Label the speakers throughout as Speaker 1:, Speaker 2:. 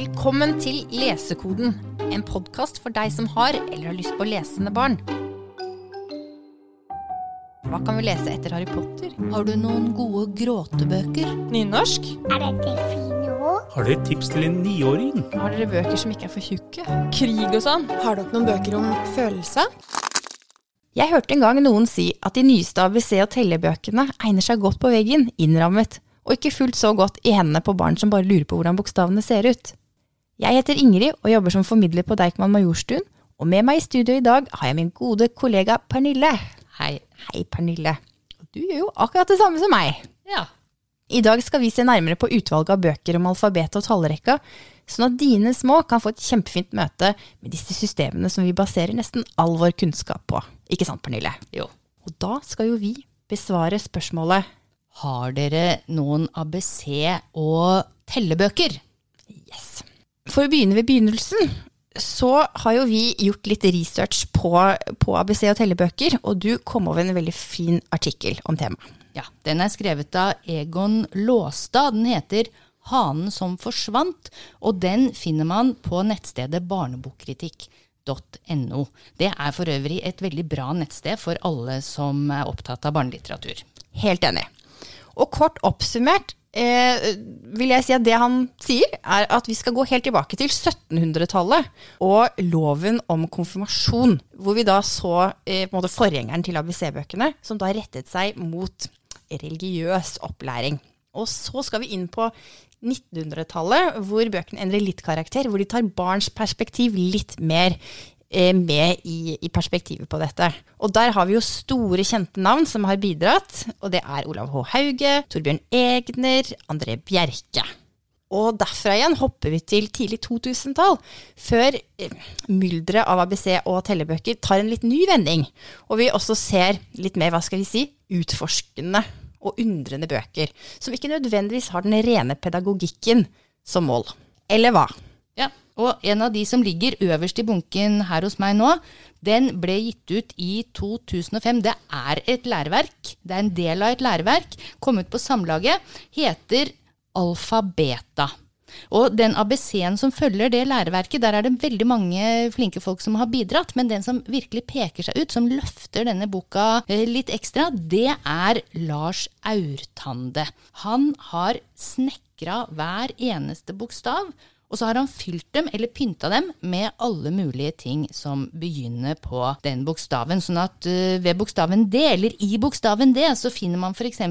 Speaker 1: Velkommen til Lesekoden, en podkast for deg som har eller har lyst på lesende barn. Hva kan vi lese etter Harry Potter?
Speaker 2: Har du noen gode gråtebøker?
Speaker 1: Nynorsk?
Speaker 3: Er det delfiner òg?
Speaker 4: Har dere et tips til en niåring?
Speaker 1: Har dere bøker som ikke er for tjukke? Krig og sånn?
Speaker 5: Har dere noen bøker om følelse?
Speaker 1: Jeg hørte en gang noen si at de nyeste ABC- og tellebøkene egner seg godt på veggen, innrammet, og ikke fullt så godt i hendene på barn som bare lurer på hvordan bokstavene ser ut. Jeg heter Ingrid og jobber som formidler på Deichman Majorstuen, og med meg i studio i dag har jeg min gode kollega Pernille.
Speaker 2: Hei.
Speaker 1: Hei, Pernille. Du gjør jo akkurat det samme som meg.
Speaker 2: Ja.
Speaker 1: I dag skal vi se nærmere på utvalget av bøker om alfabetet og tallrekka, sånn at dine små kan få et kjempefint møte med disse systemene som vi baserer nesten all vår kunnskap på. Ikke sant, Pernille?
Speaker 2: Jo.
Speaker 1: Og da skal jo vi besvare spørsmålet
Speaker 2: Har dere noen ABC- og tellebøker?
Speaker 1: Yes. For å begynne ved begynnelsen, så har jo vi gjort litt research på, på ABC og tellebøker, og du kom over en veldig fin artikkel om temaet.
Speaker 2: Ja, Den er skrevet av Egon Låstad. Den heter 'Hanen som forsvant', og den finner man på nettstedet barnebokkritikk.no. Det er for øvrig et veldig bra nettsted for alle som er opptatt av barnelitteratur.
Speaker 1: Helt enig. Og kort oppsummert eh, vil jeg si at det han sier, er at vi skal gå helt tilbake til 1700-tallet og loven om konfirmasjon, hvor vi da så eh, på en måte forgjengeren til ABC-bøkene, som da rettet seg mot religiøs opplæring. Og så skal vi inn på 1900-tallet, hvor bøkene endrer litt karakter, hvor de tar barns perspektiv litt mer med i, i perspektivet på dette. Og der har vi jo store, kjente navn som har bidratt, og det er Olav H. Hauge, Torbjørn Egner, André Bjerke. Og derfra igjen hopper vi til tidlig 2000-tall, før eh, mylderet av ABC og tellebøker tar en litt ny vending, og vi også ser litt mer, hva skal vi si, utforskende og undrende bøker, som ikke nødvendigvis har den rene pedagogikken som mål. Eller hva?
Speaker 2: Og en av de som ligger øverst i bunken her hos meg nå, den ble gitt ut i 2005. Det er et læreverk. Det er en del av et læreverk. Kom ut på Samlaget. Heter Alfabeta. Og den ABC-en som følger det læreverket, der er det veldig mange flinke folk som har bidratt, men den som virkelig peker seg ut, som løfter denne boka eh, litt ekstra, det er Lars Aurtande. Han har snekra hver eneste bokstav. Og så har han fylt dem, eller pynta dem, med alle mulige ting som begynner på den bokstaven. Sånn at uh, ved bokstaven D, eller i bokstaven D, så finner man f.eks.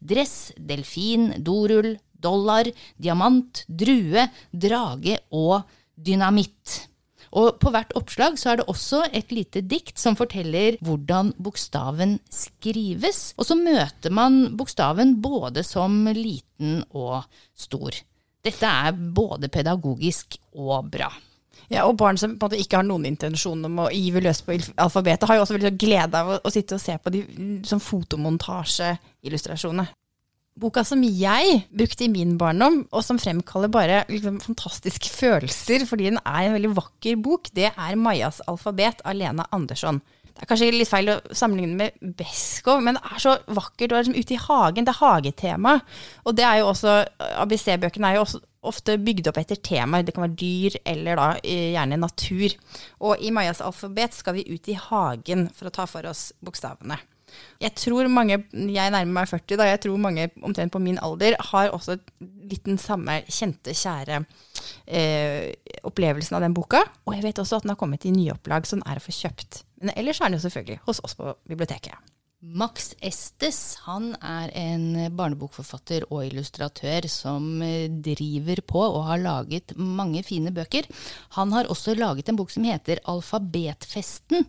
Speaker 2: dress, delfin, dorull, dollar, diamant, drue, drage og dynamitt. Og på hvert oppslag så er det også et lite dikt som forteller hvordan bokstaven skrives. Og så møter man bokstaven både som liten og stor. Dette er både pedagogisk og bra.
Speaker 1: Ja, og barn som på en måte ikke har noen intensjon om å give løs på alfabetet, har jo også veldig sånn glede av å, å sitte og se på de som fotomontasjeillustrasjonene. Boka som jeg brukte i min barndom, og som fremkaller bare liksom, fantastiske følelser fordi den er en veldig vakker bok, det er Majas alfabet av Lena Andersson. Det er kanskje litt feil å sammenligne med Beskow, men det er så vakkert. Og er liksom ute i hagen. Det er hagetema. Og det er jo også ABC-bøkene er jo også ofte bygd opp etter temaer. Det kan være dyr eller da gjerne natur. Og i Majas alfabet skal vi ut i hagen for å ta for oss bokstavene. Jeg tror mange, jeg nærmer meg 40, da, jeg tror mange omtrent på min alder har også litt den samme kjente, kjære eh, opplevelsen av den boka. Og jeg vet også at den har kommet i nyopplag, så den er å få kjøpt. Men ellers er den jo selvfølgelig hos oss på biblioteket.
Speaker 2: Max Estes han er en barnebokforfatter og illustratør som driver på og har laget mange fine bøker. Han har også laget en bok som heter Alfabetfesten.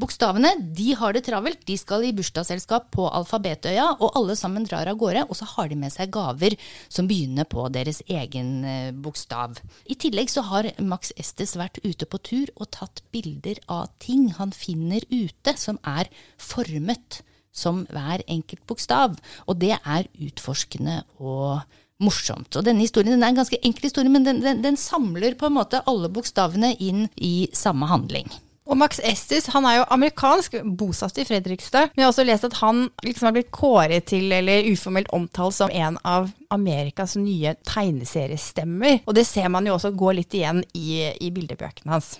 Speaker 2: Bokstavene de har det travelt. De skal i bursdagsselskap på Alfabetøya, og alle sammen drar av gårde. Og så har de med seg gaver som begynner på deres egen bokstav. I tillegg så har Max Estes vært ute på tur og tatt bilder av ting han finner ute som er formet som hver enkelt bokstav. Og det er utforskende og morsomt. Og denne historien den er en ganske enkel historie, men den, den, den samler på en måte alle bokstavene inn i samme handling.
Speaker 1: Og Max Estes han er jo amerikansk, bosatt i Fredrikstad. Men jeg har også lest at han liksom har blitt kåret til, eller uformelt omtalt som en av Amerikas nye tegneseriestemmer. Og det ser man jo også gå litt igjen i, i bildebøkene hans.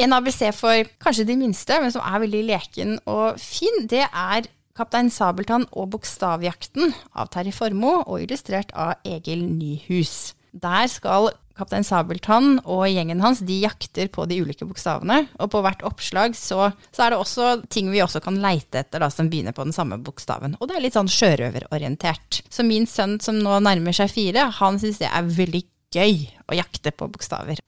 Speaker 1: En ABC for kanskje de minste, men som er veldig leken og fin, det er Kaptein Sabeltann og Bokstavjakten av Terje Formoe, og illustrert av Egil Nyhus. Der skal Kaptein Sabeltann og gjengen hans de jakter på de ulike bokstavene. Og på hvert oppslag så, så er det også ting vi også kan leite etter da, som begynner på den samme bokstaven. Og det er litt sånn sjørøverorientert. Så min sønn som nå nærmer seg fire, han syns det er veldig gøy å jakte på bokstaver.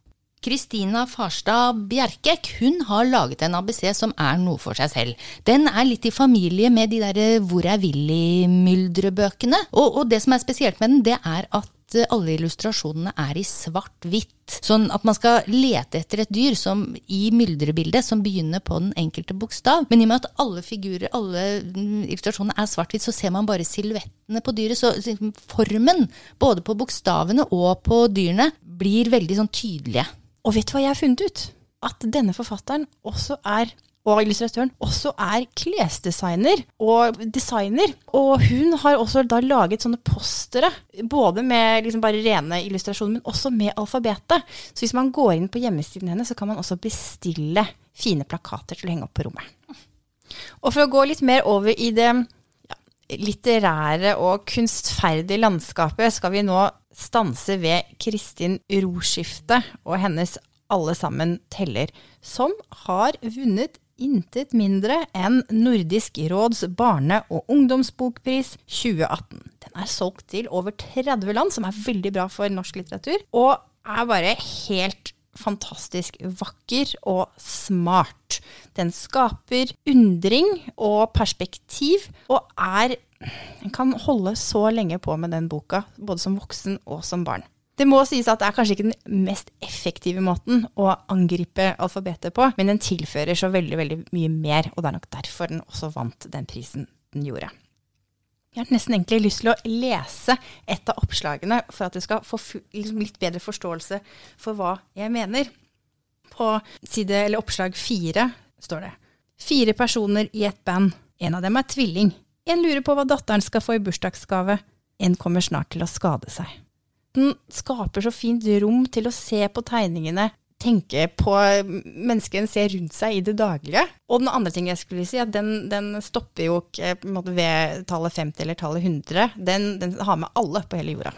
Speaker 2: Kristina Farstad Bjerkek hun har laget en ABC som er noe for seg selv. Den er litt i familie med de der Hvor er Willy-myldrebøkene. Og, og det som er spesielt med den, det er at alle illustrasjonene er i svart-hvitt. Sånn at man skal lete etter et dyr som i myldrebildet som begynner på den enkelte bokstav. Men i og med at alle figurer, alle illustrasjonene er svart-hvitt, så ser man bare silhuettene på dyret. Så formen, både på bokstavene og på dyrene, blir veldig sånn tydelige.
Speaker 1: Og vet du hva jeg har funnet ut? At denne forfatteren også er og illustratøren også er klesdesigner og designer. Og hun har også da laget sånne postere, både med liksom bare rene illustrasjoner, men også med alfabetet. Så hvis man går inn på hjemmesiden hennes, så kan man også bestille fine plakater til å henge opp på rommet. Og for å gå litt mer over i det litterære og kunstferdige landskapet, skal vi nå stanse ved Kristin Roskifte og hennes Alle sammen teller, som har vunnet intet mindre enn Nordisk råds barne- og ungdomsbokpris 2018. Den er solgt til over 30 land, som er veldig bra for norsk litteratur, og er bare helt fantastisk vakker og smart. Den skaper undring og perspektiv, og er En kan holde så lenge på med den boka, både som voksen og som barn. Det må sies at det er kanskje ikke den mest effektive måten å angripe alfabetet på, men den tilfører så veldig, veldig mye mer, og det er nok derfor den også vant den prisen den gjorde. Jeg har nesten egentlig lyst til å lese et av oppslagene for at du skal få liksom litt bedre forståelse for hva jeg mener. På side, eller oppslag fire står det Fire personer i et band. En av dem er tvilling. En lurer på hva datteren skal få i bursdagsgave. En kommer snart til å skade seg. Den skaper så fint rom til å se på tegningene, tenke på mennesker en ser rundt seg i det daglige. Og den andre ting jeg skulle si, at den, den stopper jo ikke ved tallet 50 eller tallet 100. Den, den har med alle på hele jorda.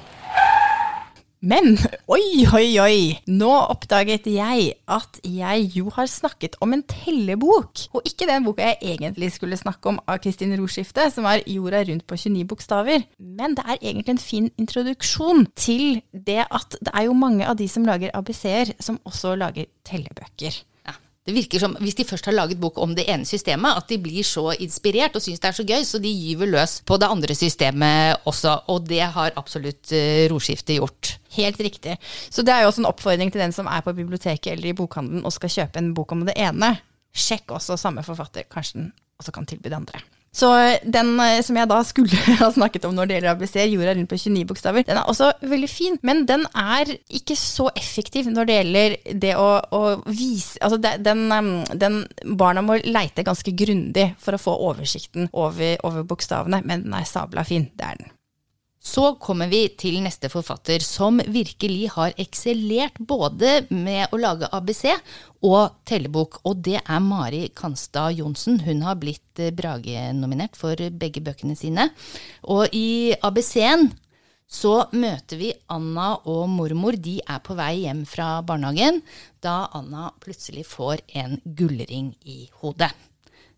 Speaker 1: Men oi, oi, oi! Nå oppdaget jeg at jeg jo har snakket om en tellebok. Og ikke den boka jeg egentlig skulle snakke om av Kristin Roskifte, som er Jorda rundt på 29 bokstaver. Men det er egentlig en fin introduksjon til det at det er jo mange av de som lager ABC-er, som også lager tellebøker.
Speaker 2: Det virker som, Hvis de først har laget bok om det ene systemet, at de blir så inspirert og syns det er så gøy, så de gyver løs på det andre systemet også. Og det har absolutt uh, Roskifte gjort.
Speaker 1: Helt riktig. Så det er jo også en oppfordring til den som er på biblioteket eller i bokhandelen og skal kjøpe en bok om det ene. Sjekk også samme forfatter, kanskje den også kan tilby det andre. Så den eh, som jeg da skulle ha snakket om når det gjelder ABC, jorda rundt på 29 bokstaver, den er også veldig fin. Men den er ikke så effektiv når det gjelder det å, å vise Altså den, den, Barna må leite ganske grundig for å få oversikten over, over bokstavene, men den er sabla fin. Det er den.
Speaker 2: Så kommer vi til neste forfatter, som virkelig har eksellert både med å lage ABC og tellebok, og det er Mari Kanstad Johnsen. Hun har blitt eh, Brage-nominert for begge bøkene sine. Og i ABC-en så møter vi Anna og mormor. De er på vei hjem fra barnehagen da Anna plutselig får en gullring i hodet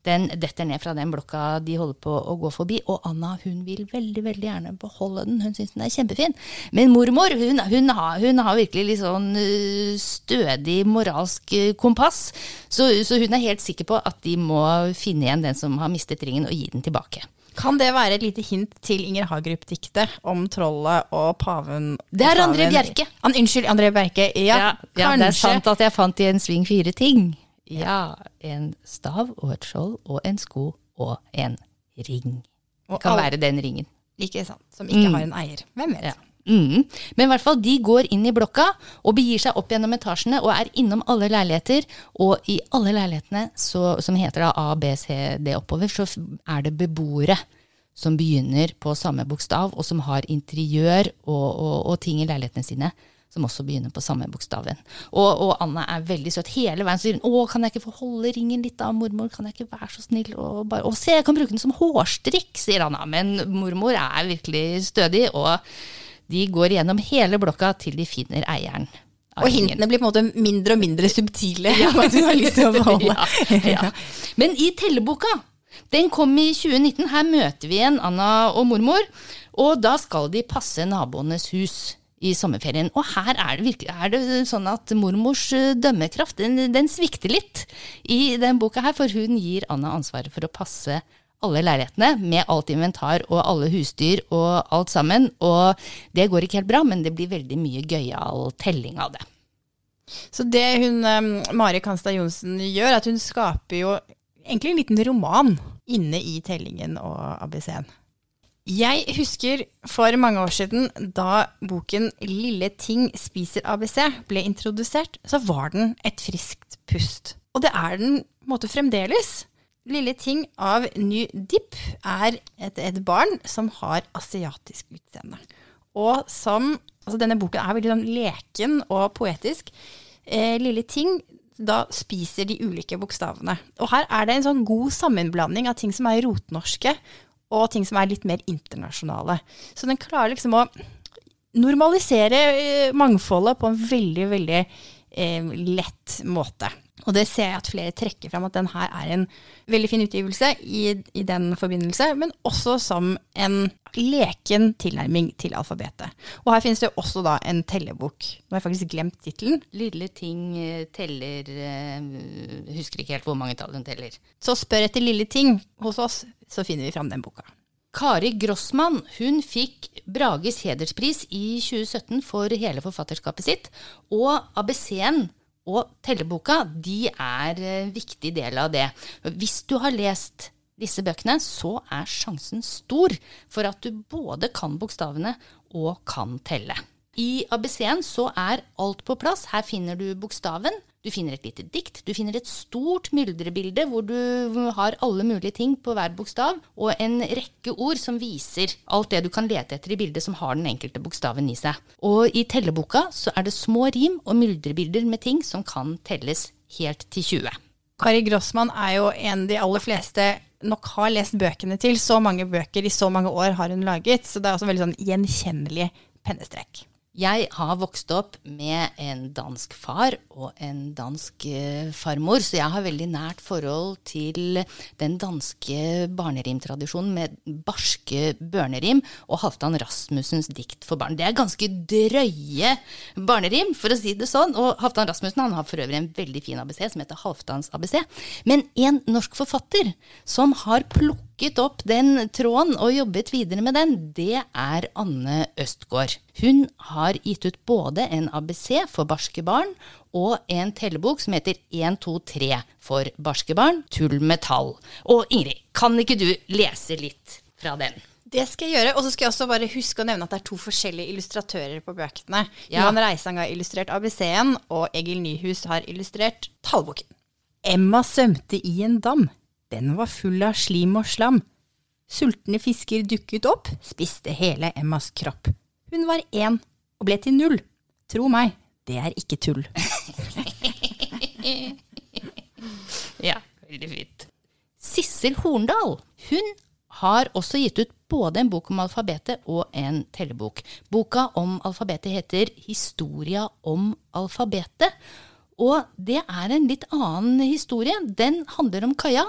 Speaker 2: den detter ned fra den blokka de holder på å gå forbi. Og Anna hun vil veldig veldig gjerne beholde den, hun syns den er kjempefin. Men mormor hun, hun, har, hun har, virkelig litt sånn øh, stødig moralsk øh, kompass. Så, så, hun er helt sikker på at de må finne igjen den som har mistet ringen, og gi den tilbake.
Speaker 1: Kan det være et lite hint til Inger Hagerup-diktet om trollet og paven?
Speaker 2: Det er André Bjerke.
Speaker 1: An, unnskyld, André Bjerke. Ja, ja,
Speaker 2: ja, det er sant at jeg fant i en sving fire ting. Ja, en stav og et skjold og en sko og en ring. Det kan være den ringen.
Speaker 1: Ikke sant. Som ikke mm. har en eier. Hvem vet. Ja.
Speaker 2: Mm. Men i hvert fall, de går inn i blokka og begir seg opp gjennom etasjene og er innom alle leiligheter. Og i alle leilighetene, så, som heter da A, B, C, D oppover, så er det beboere som begynner på samme bokstav, og som har interiør og, og, og ting i leilighetene sine som også begynner på samme bokstaven. Og, og Anna er veldig søt. Hele veien sier hun 'Å, kan jeg ikke få holde ringen litt da, mormor? Kan jeg ikke være så snill?' Og bare 'Å, se, jeg kan bruke den som hårstrikk', sier Anna. Men mormor er virkelig stødig, og de går gjennom hele blokka til de finner eieren.
Speaker 1: Og hintene blir på en måte mindre og mindre subtile. Ja. Du har lyst til å beholde.
Speaker 2: ja, ja. Men i telleboka, den kom i 2019. Her møter vi igjen Anna og mormor. Og da skal de passe naboenes hus i sommerferien. Og her er det, virkelig, er det sånn at mormors eh, dømmekraft den, den svikter litt i den boka her, for hun gir Anna ansvaret for å passe alle leilighetene med alt inventar og alle husdyr og alt sammen. Og det går ikke helt bra, men det blir veldig mye gøyal telling av det.
Speaker 1: Så det hun, um, Mari Kanstad Johnsen gjør, er at hun skaper jo egentlig en liten roman inne i tellingen og ABC-en. Jeg husker for mange år siden da boken 'Lille ting spiser ABC' ble introdusert, så var den et friskt pust. Og det er den måte fremdeles. 'Lille ting' av Ny Dip er et, et barn som har asiatisk utseende. Og som Altså denne boken er veldig sånn leken og poetisk. Eh, lille ting da spiser de ulike bokstavene. Og her er det en sånn god sammenblanding av ting som er rotnorske, og ting som er litt mer internasjonale. Så den klarer liksom å normalisere eh, mangfoldet på en veldig, veldig eh, lett måte. Og det ser jeg at flere trekker fram, at den her er en veldig fin utgivelse i, i den forbindelse, men også som en leken tilnærming til alfabetet. Og her finnes det også da en tellebok. Nå har jeg faktisk glemt tittelen.
Speaker 2: Lille ting eh, teller eh, Husker ikke helt hvor mange tall hun teller.
Speaker 1: Så spør etter lille ting hos oss, så finner vi fram den boka.
Speaker 2: Kari Grossmann hun fikk Brages hederspris i 2017 for hele forfatterskapet sitt. Og ABC-en og telleboka de er en viktig del av det. Hvis du har lest disse bøkene, så er sjansen stor for at du både kan bokstavene og kan telle. I ABC-en så er alt på plass. Her finner du bokstaven, du finner et lite dikt, du finner et stort myldrebilde hvor du har alle mulige ting på hver bokstav, og en rekke ord som viser alt det du kan lete etter i bildet som har den enkelte bokstaven i seg. Og i telleboka så er det små rim og myldrebilder med ting som kan telles helt til 20.
Speaker 1: Kari Grossmann er jo en de aller fleste nok har lest bøkene til. Så mange bøker i så mange år har hun laget, så det er også veldig sånn gjenkjennelig pennestrek.
Speaker 2: Jeg har vokst opp med en dansk far og en dansk eh, farmor, så jeg har veldig nært forhold til den danske barnerimtradisjonen med barske børnerim og Halvdan Rasmussens dikt for barn. Det er ganske drøye barnerim, for å si det sånn. Og Halvdan Rasmussen han har for øvrig en veldig fin ABC som heter Halvdans ABC. Men en norsk forfatter som har plukket opp den tråden og jobbet videre med den, det er Anne Østgaard. Hun har gitt ut både en ABC for barske barn og en tellebok som heter 1, 2, 3 for barske barn, tull med tall. Og Ingrid, kan ikke du lese litt fra den?
Speaker 1: Det skal jeg gjøre. Og så skal jeg også bare huske å nevne at det er to forskjellige illustratører på bøkene.
Speaker 2: Ja.
Speaker 1: Johan Reisang har illustrert ABC-en, og Egil Nyhus har illustrert tallboken. Emma svømte i en dam. Den var full av slim og slam. Sultne fisker dukket opp, spiste hele Emmas kropp. Hun var én og ble til null. Tro meg, det er ikke tull.
Speaker 2: Ja, veldig fint. Sissel Horndal, hun har også gitt ut både en bok om alfabetet og en tellebok. Boka om alfabetet heter Historia om alfabetet. Og det er en litt annen historie. Den handler om Kaja.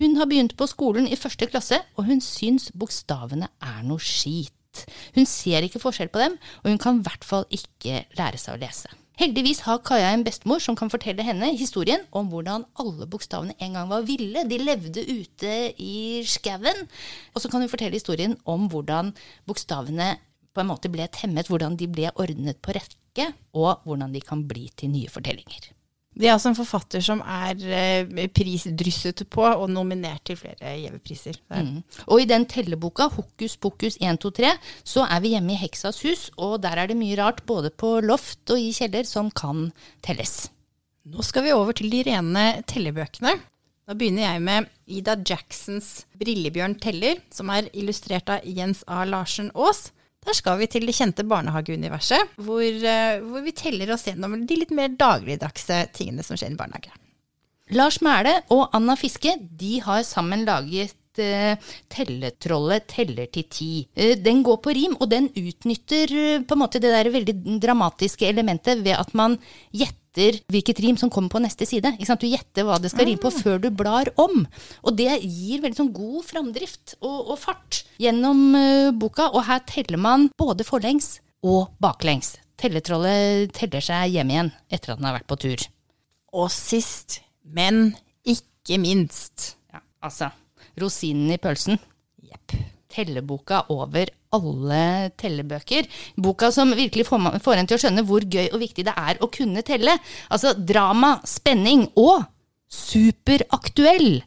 Speaker 2: Hun har begynt på skolen i første klasse, og hun syns bokstavene er noe skit. Hun ser ikke forskjell på dem, og hun kan i hvert fall ikke lære seg å lese. Heldigvis har Kaja en bestemor som kan fortelle henne historien om hvordan alle bokstavene en gang var ville. De levde ute i skauen. Og så kan hun fortelle historien om hvordan bokstavene på en måte ble temmet, hvordan de ble ordnet på rekke, og hvordan de kan bli til nye fortellinger.
Speaker 1: Det er altså en forfatter som er eh, prisdrysset på og nominert til flere gjevepriser. Er-
Speaker 2: Mm. Og i den telleboka, Hokus pokus 1, 2, 3, så er vi hjemme i Heksas hus, og der er det mye rart både på loft og i kjeller som kan telles.
Speaker 1: Nå skal vi over til de rene tellebøkene. Da begynner jeg med Ida Jacksons 'Brillebjørn teller', som er illustrert av Jens A. Larsen Aas. Der skal vi til det kjente barnehageuniverset, hvor, eh, hvor vi teller oss gjennom de litt mer dagligdagse tingene som skjer i barnehage.
Speaker 2: Lars Mæle og Anna Fiske de har sammen laget eh, Telletrollet teller til ti. Eh, den går på rim, og den utnytter på en måte det der veldig dramatiske elementet ved at man gjetter hvilket rim som kommer på neste side. Du gjetter hva det skal rime på før du blar om. Og det gir veldig sånn god framdrift og, og fart gjennom uh, boka. Og her teller man både forlengs og baklengs. Telletrollet teller seg hjem igjen etter at den har vært på tur.
Speaker 1: Og sist, men ikke minst
Speaker 2: Ja, altså, rosinen i pølsen. Telleboka over alle tellebøker. Boka som virkelig får en til å skjønne hvor gøy og viktig det er å kunne telle. Altså drama, spenning og superaktuell.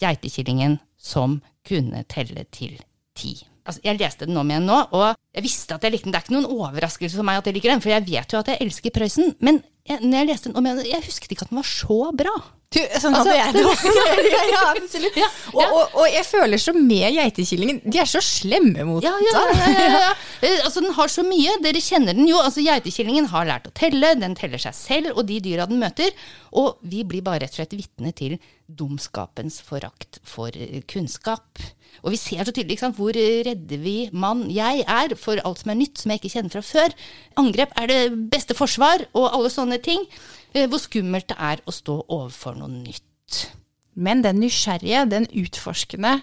Speaker 2: Geitekillingen som kunne telle til ti. Altså, jeg leste den om igjen nå, og jeg visste at jeg likte den. Det er ikke noen overraskelse for meg at jeg liker den, for jeg vet jo at jeg elsker Prøysen. Men jeg, når jeg leste den om igjen, jeg husket ikke at den var så bra.
Speaker 1: Du, sånn hadde jeg det også. ja, ja, absolutt.
Speaker 2: Ja,
Speaker 1: Og, og, og jeg føler så med geitekillingen. De er så slemme mot
Speaker 2: Ja, ja, ja, ja, ja, ja. Eh, Altså, den har så mye. Dere kjenner den jo. Altså, Geitekillingen har lært å telle. Den teller seg selv og de dyra den møter. Og vi blir bare rett og slett vitne til dumskapens forakt for kunnskap. Og vi ser så tydelig sant, hvor redde vi mann jeg er for alt som er nytt, som jeg ikke kjenner fra før. Angrep er det beste forsvar, og alle sånne ting. Eh, Hvor skummelt det er å stå overfor noe nytt.
Speaker 1: Men den nysgjerrige, den utforskende,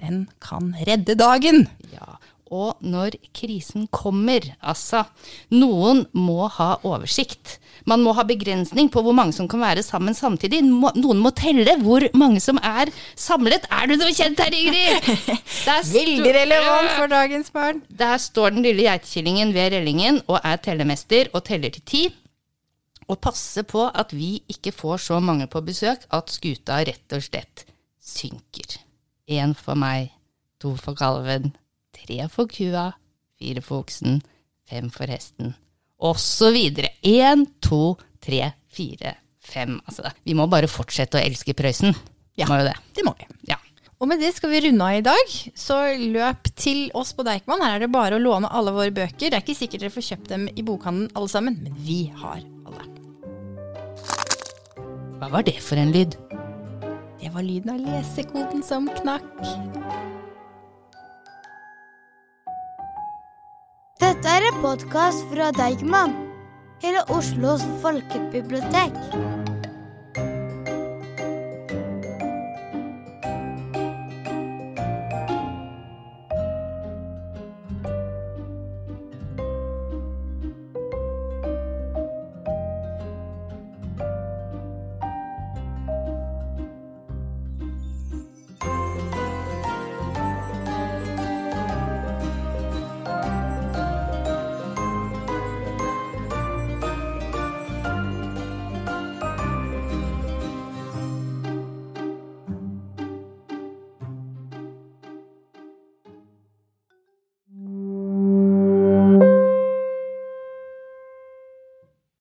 Speaker 1: den kan redde dagen.
Speaker 2: Ja, og når krisen kommer, altså Noen må ha oversikt. Man må ha begrensning på hvor mange som kan være sammen samtidig. Noen må telle hvor mange som er samlet. Er du noe kjent her, Ingrid?
Speaker 1: Veldig relevant for dagens barn.
Speaker 2: Der står den lille geitekillingen ved rellingen og er tellemester og teller til ti. Og passer på at vi ikke får så mange på besøk at skuta rett og slett synker. Én for meg, to for kalven, tre for kua, fire for oksen, fem for hesten, videre. Én, to, tre, fire, fem. Altså, vi må bare fortsette å elske Prøysen.
Speaker 1: Ja.
Speaker 2: Må jo det.
Speaker 1: Det må vi.
Speaker 2: Ja.
Speaker 1: Og med det skal vi runde av i dag. Så løp til oss på Deichman. Her er det bare å låne alle våre bøker. Det er ikke sikkert dere får kjøpt dem i bokhandelen alle sammen, men vi har alle.
Speaker 2: Hva var det for en lyd?
Speaker 1: Det var lyden av lesekoden som knakk.
Speaker 3: Dette er en podkast fra Deigman, hele Oslos folkebibliotek.